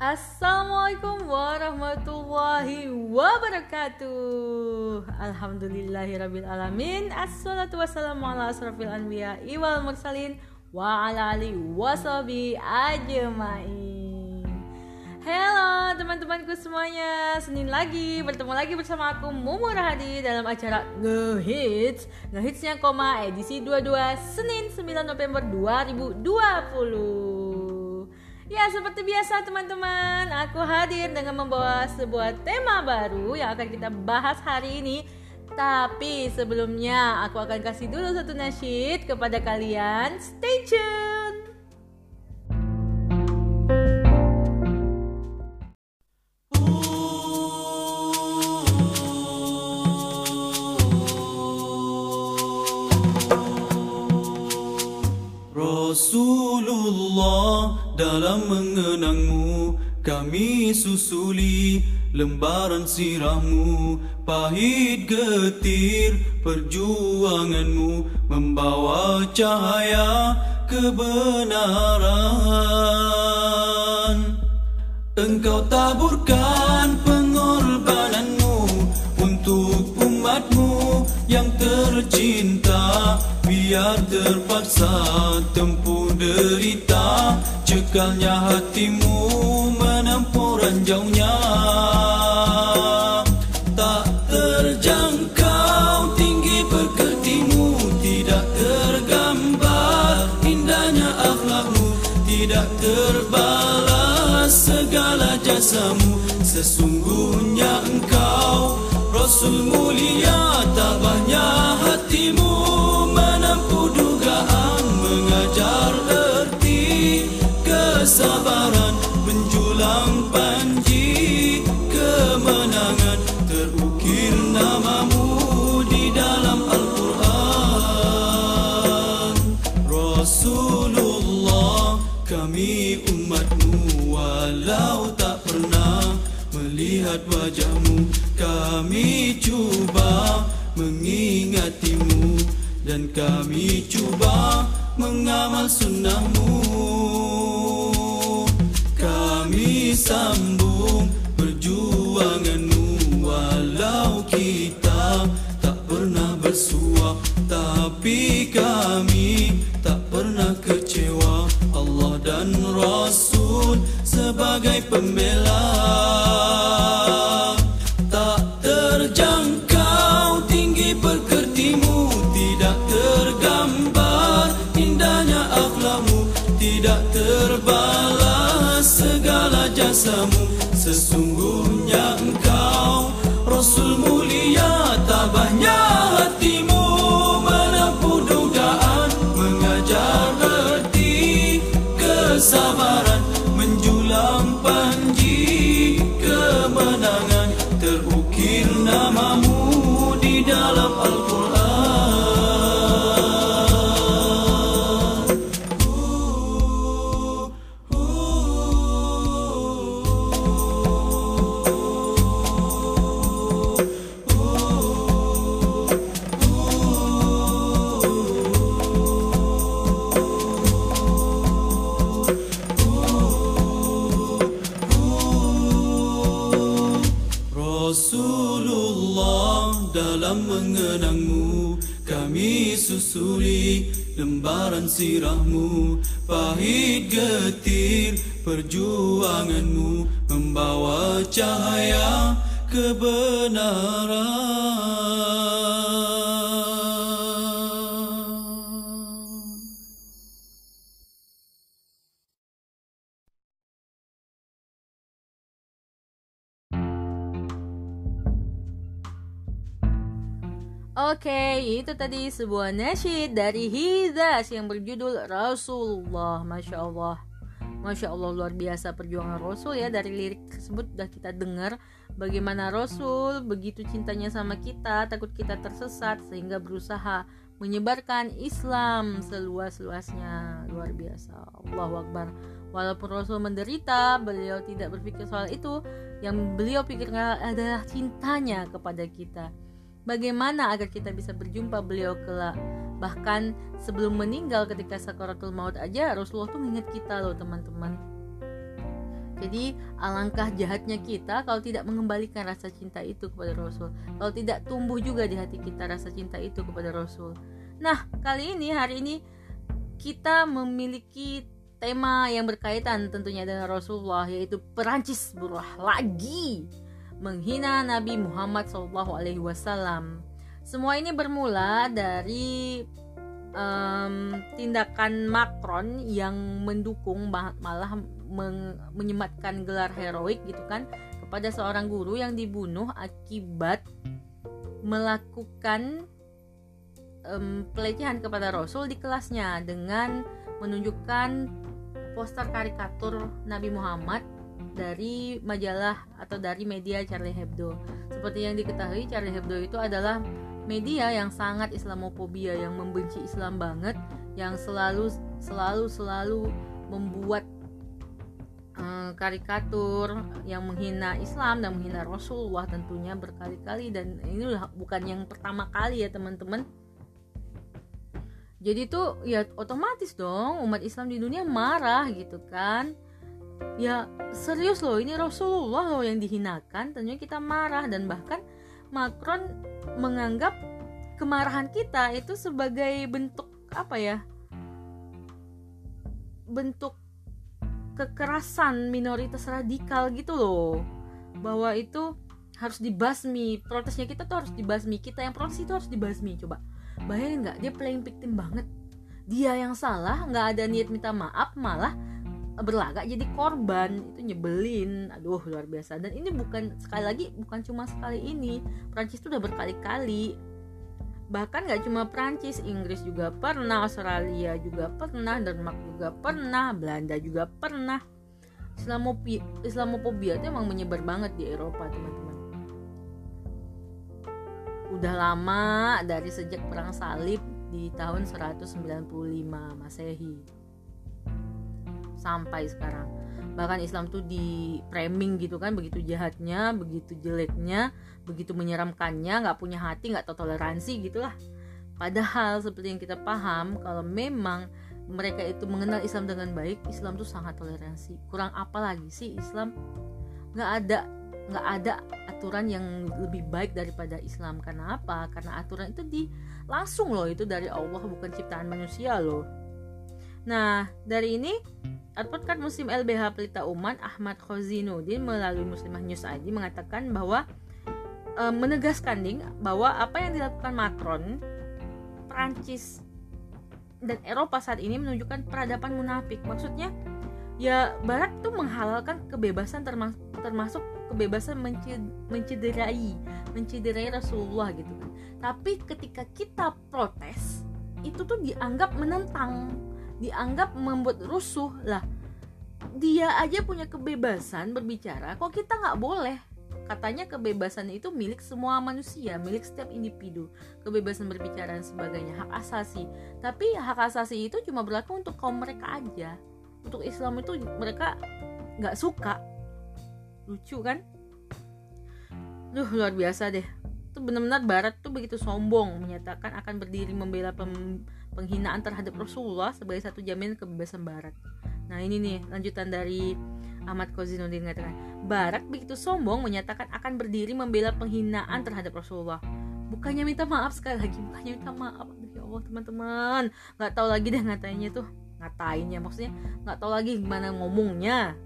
Assalamualaikum warahmatullahi wabarakatuh. Alhamdulillahirabbil alamin Assalatu wassalamu ala asrafil anbiya wal mursalin Wa ala ali wasabi ajmain. Halo teman-temanku semuanya. Senin lagi bertemu lagi bersama aku Mumu Rahadi dalam acara Ngehits. Ngehitsnya koma edisi 22 Senin 9 November 2020 Ya seperti biasa teman-teman Aku hadir dengan membawa sebuah tema baru Yang akan kita bahas hari ini. Tapi sebelumnya aku akan kasih dulu satu nasyid kepada kalian. Stay tune dalam mengenangmu kami susuli lembaran sirahmu. Pahit getir perjuanganmu membawa cahaya kebenaran. Engkau taburkan pengorbananmu untuk umatmu yang tercinta. Biar terpaksa tempuh derita cekalnya hatimu menempuh ranjaunya tak terjangkau tinggi pekertimu tidak tergambar indahnya akhlakmu tidak terbalas segala jasamu. Sesungguhnya engkau Rasul mulia tabahnya hatimu namamu di dalam Al-Quran. Rasulullah kami umatmu walau tak pernah melihat wajahmu kami cuba mengingatimu dan kami cuba mengamal sunnahmu. Kami sambung tapi lembaran sirahmu pahit getir perjuanganmu membawa cahaya kebenaran Oke, itu tadi sebuah nasyid dari Hizas yang berjudul Rasulullah. Masya Allah, Masya Allah luar biasa perjuangan Rasul ya dari lirik tersebut sudah kita dengar bagaimana Rasul begitu cintanya sama kita, takut kita tersesat sehingga berusaha menyebarkan Islam seluas-luasnya. Luar biasa. Allahu Akbar. Walaupun Rasul menderita, beliau tidak berpikir soal itu. Yang beliau pikirkan adalah cintanya kepada kita bagaimana agar kita bisa berjumpa beliau kelak bahkan sebelum meninggal ketika sakaratul maut aja Rasulullah tuh mengingat kita loh teman-teman Jadi alangkah jahatnya kita kalau tidak mengembalikan rasa cinta itu kepada Rasul. Kalau tidak tumbuh juga di hati kita rasa cinta itu kepada Rasul. Nah, kali ini hari ini kita memiliki tema yang berkaitan tentunya dengan Rasulullah yaitu Perancis berulah lagi menghina Nabi Muhammad SAW. Semua ini bermula dari um, tindakan Macron yang mendukung malah men menyematkan gelar heroik gitu kan kepada seorang guru yang dibunuh akibat melakukan um, pelecehan kepada Rasul di kelasnya dengan menunjukkan poster karikatur Nabi Muhammad dari majalah atau dari media Charlie Hebdo. Seperti yang diketahui Charlie Hebdo itu adalah media yang sangat Islamophobia yang membenci Islam banget yang selalu selalu selalu membuat uh, karikatur yang menghina Islam dan menghina Rasulullah tentunya berkali-kali. Dan ini bukan yang pertama kali ya teman-teman. Jadi tuh ya otomatis dong umat Islam di dunia marah gitu kan ya serius loh ini Rasulullah loh yang dihinakan. Tentunya kita marah dan bahkan Macron menganggap kemarahan kita itu sebagai bentuk apa ya bentuk kekerasan minoritas radikal gitu loh. Bahwa itu harus dibasmi protesnya kita tuh harus dibasmi kita yang protes itu harus dibasmi. Coba bayangin nggak dia playing victim banget. Dia yang salah nggak ada niat minta maaf malah berlagak jadi korban itu nyebelin. Aduh luar biasa. Dan ini bukan sekali lagi bukan cuma sekali ini. Prancis itu udah berkali-kali. Bahkan nggak cuma Prancis Inggris juga pernah Australia juga pernah Denmark juga pernah Belanda juga pernah. Islamophobia, Islamophobia itu emang menyebar banget di Eropa teman-teman. Udah lama dari sejak perang salib di tahun 195 Masehi sampai sekarang. Bahkan Islam tuh di framing gitu kan begitu jahatnya begitu jeleknya begitu menyeramkannya nggak punya hati nggak tahu toleransi gitulah. Padahal seperti yang kita paham kalau memang mereka itu mengenal Islam dengan baik Islam tuh sangat toleransi. Kurang apa lagi sih Islam? Nggak ada nggak ada aturan yang lebih baik daripada Islam. Karena apa? Karena aturan itu di langsung loh itu dari Allah bukan ciptaan manusia loh nah dari ini Advokat Muslim LBH Pelita Umat Ahmad Khozinuddin melalui Muslimah News ID mengatakan bahwa e, menegaskan ding bahwa apa yang dilakukan Macron, Prancis dan Eropa saat ini menunjukkan peradaban munafik. Maksudnya ya Barat tuh menghalalkan kebebasan termasuk, termasuk kebebasan mencederai, mencederai Rasulullah gitu kan. Tapi ketika kita protes itu tuh dianggap menentang dianggap membuat rusuh. Lah dia aja punya kebebasan berbicara kok kita nggak boleh? Katanya kebebasan itu milik semua manusia milik setiap individu. Kebebasan berbicara dan sebagainya hak asasi. Tapi hak asasi itu cuma berlaku untuk kaum mereka aja. Untuk Islam itu mereka nggak suka. Lucu kan? Duh luar biasa deh itu benar-benar Barat tuh begitu sombong menyatakan akan berdiri membela pem penghinaan terhadap Rasulullah sebagai satu jaminan kebebasan Barat. Nah ini nih lanjutan dari Ahmad Kozinuddin mengatakan Barat begitu sombong menyatakan akan berdiri membela penghinaan terhadap Rasulullah. Bukannya minta maaf sekali lagi, bukannya minta maaf. Ya Allah teman-teman, nggak tahu lagi deh ngatainnya tuh ngatainnya maksudnya nggak tahu lagi gimana ngomongnya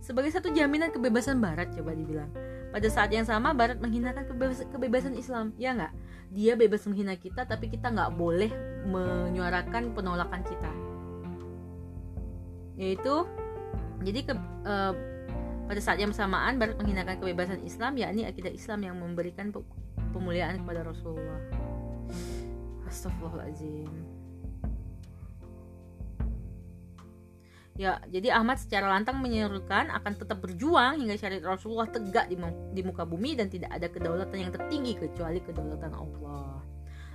sebagai satu jaminan kebebasan Barat coba dibilang pada saat yang sama Barat menghinakan kebebasan, Islam. Ya nggak? Dia bebas menghina kita tapi kita nggak boleh menyuarakan penolakan kita. Yaitu jadi ke, uh, pada saat yang bersamaan Barat menghinakan kebebasan Islam yakni akidah Islam yang memberikan pemuliaan kepada Rasulullah. Astagfirullahaladzim Ya, jadi Ahmad secara lantang menyerukan akan tetap berjuang hingga syariat Rasulullah tegak di, di muka bumi dan tidak ada kedaulatan yang tertinggi kecuali kedaulatan Allah.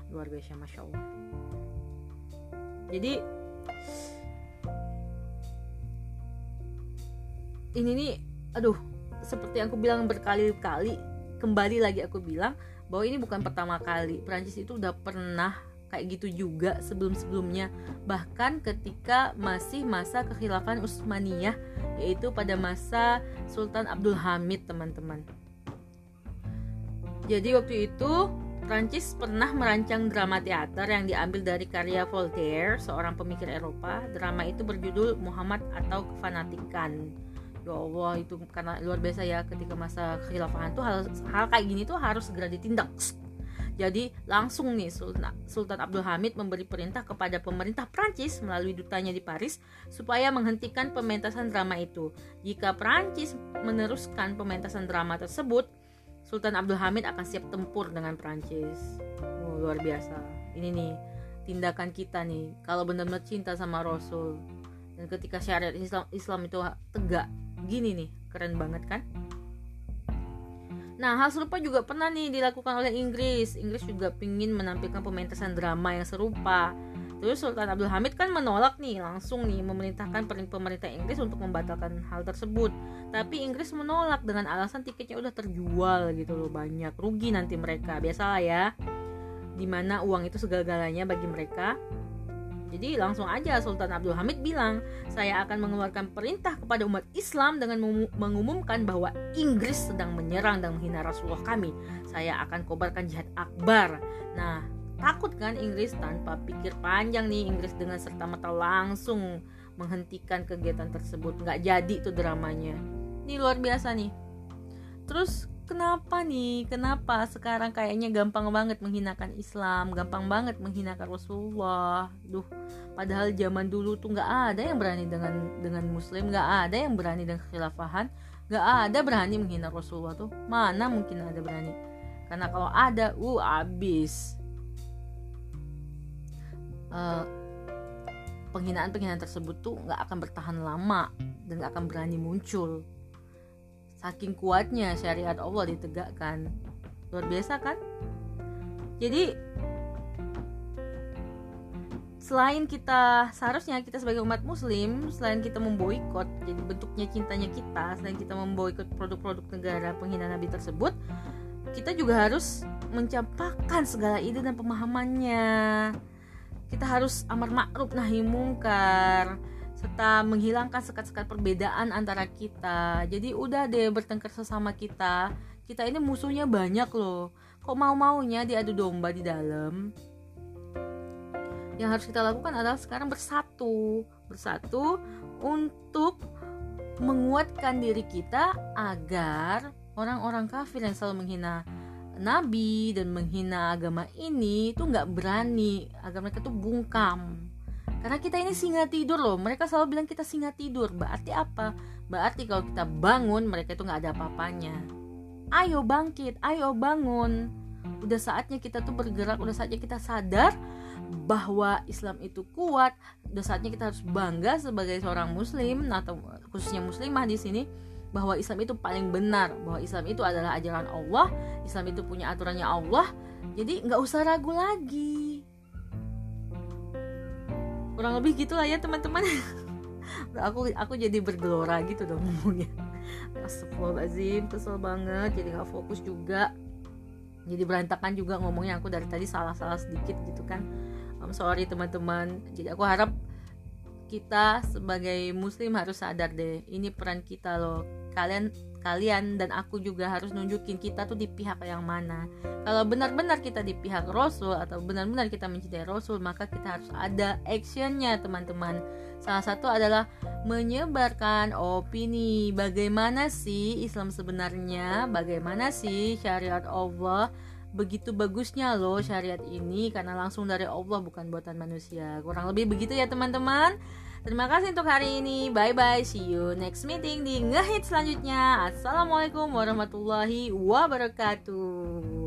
Luar biasa, masya Allah. Jadi ini nih, aduh, seperti yang aku bilang berkali-kali, kembali lagi aku bilang bahwa ini bukan pertama kali. Prancis itu udah pernah kayak gitu juga sebelum-sebelumnya bahkan ketika masih masa kekhilafan Utsmaniyah yaitu pada masa Sultan Abdul Hamid teman-teman jadi waktu itu Prancis pernah merancang drama teater yang diambil dari karya Voltaire, seorang pemikir Eropa. Drama itu berjudul Muhammad atau Kefanatikan. Ya Allah, itu karena luar biasa ya ketika masa kekhilafahan tuh hal, hal kayak gini tuh harus segera ditindak. Jadi langsung nih Sultan, Abdul Hamid memberi perintah kepada pemerintah Prancis melalui dutanya di Paris supaya menghentikan pementasan drama itu. Jika Prancis meneruskan pementasan drama tersebut, Sultan Abdul Hamid akan siap tempur dengan Prancis. Oh, luar biasa. Ini nih tindakan kita nih kalau benar-benar cinta sama Rasul dan ketika syariat Islam, Islam itu tegak gini nih keren banget kan Nah, hal serupa juga pernah nih dilakukan oleh Inggris. Inggris juga ingin menampilkan pementasan drama yang serupa. Terus Sultan Abdul Hamid kan menolak nih langsung nih memerintahkan pemerintah Inggris untuk membatalkan hal tersebut. Tapi Inggris menolak dengan alasan tiketnya udah terjual gitu loh banyak rugi nanti mereka biasalah ya. Di mana uang itu segala-galanya bagi mereka. Jadi langsung aja Sultan Abdul Hamid bilang, saya akan mengeluarkan perintah kepada umat Islam dengan mengumumkan bahwa Inggris sedang menyerang dan menghina Rasulullah kami. Saya akan kobarkan jihad akbar. Nah, Takut kan Inggris tanpa pikir panjang nih Inggris dengan serta merta langsung menghentikan kegiatan tersebut. Nggak jadi tuh dramanya. Ini luar biasa nih. Terus kenapa nih? Kenapa sekarang kayaknya gampang banget menghinakan Islam, gampang banget menghinakan Rasulullah. Duh, padahal zaman dulu tuh nggak ada yang berani dengan dengan Muslim, nggak ada yang berani dengan khilafahan, nggak ada berani menghina Rasulullah tuh. Mana mungkin ada berani? Karena kalau ada, uh abis uh, penghinaan-penghinaan tersebut tuh nggak akan bertahan lama dan nggak akan berani muncul saking kuatnya syariat Allah ditegakkan. Luar biasa kan? Jadi selain kita seharusnya kita sebagai umat muslim selain kita memboikot jadi bentuknya cintanya kita selain kita memboikot produk-produk negara penghina nabi tersebut kita juga harus mencampakkan segala ide dan pemahamannya. Kita harus amar makruf nahi mungkar serta menghilangkan sekat-sekat perbedaan antara kita. Jadi udah deh bertengkar sesama kita. Kita ini musuhnya banyak loh. Kok mau-maunya diadu domba di dalam? Yang harus kita lakukan adalah sekarang bersatu, bersatu untuk menguatkan diri kita agar orang-orang kafir yang selalu menghina nabi dan menghina agama ini tuh nggak berani agar mereka tuh bungkam karena kita ini singa tidur loh. Mereka selalu bilang kita singa tidur. Berarti apa? Berarti kalau kita bangun mereka itu nggak ada apa-apanya. Ayo bangkit ayo bangun. Udah saatnya kita tuh bergerak udah saatnya kita sadar bahwa Islam itu kuat. Udah saatnya kita harus bangga sebagai seorang muslim atau khususnya muslimah di sini bahwa Islam itu paling benar, bahwa Islam itu adalah ajaran Allah, Islam itu punya aturannya Allah, jadi nggak usah ragu lagi. Kurang lebih gitulah ya teman-teman. aku aku jadi bergelora gitu dong ngomongnya. Astagfirullahaladzim, kesel banget, jadi nggak fokus juga. Jadi berantakan juga ngomongnya aku dari tadi salah-salah sedikit gitu kan. I'm sorry teman-teman. Jadi aku harap kita sebagai muslim harus sadar deh ini peran kita loh kalian kalian dan aku juga harus nunjukin kita tuh di pihak yang mana. Kalau benar-benar kita di pihak Rasul atau benar-benar kita mencintai Rasul maka kita harus ada actionnya teman-teman. Salah satu adalah menyebarkan opini. Bagaimana sih Islam sebenarnya? Bagaimana sih syariat Allah? Begitu bagusnya loh syariat ini karena langsung dari Allah bukan buatan manusia. Kurang lebih begitu ya teman-teman. Terima kasih untuk hari ini. Bye bye. See you next meeting di ngehit selanjutnya. Assalamualaikum warahmatullahi wabarakatuh.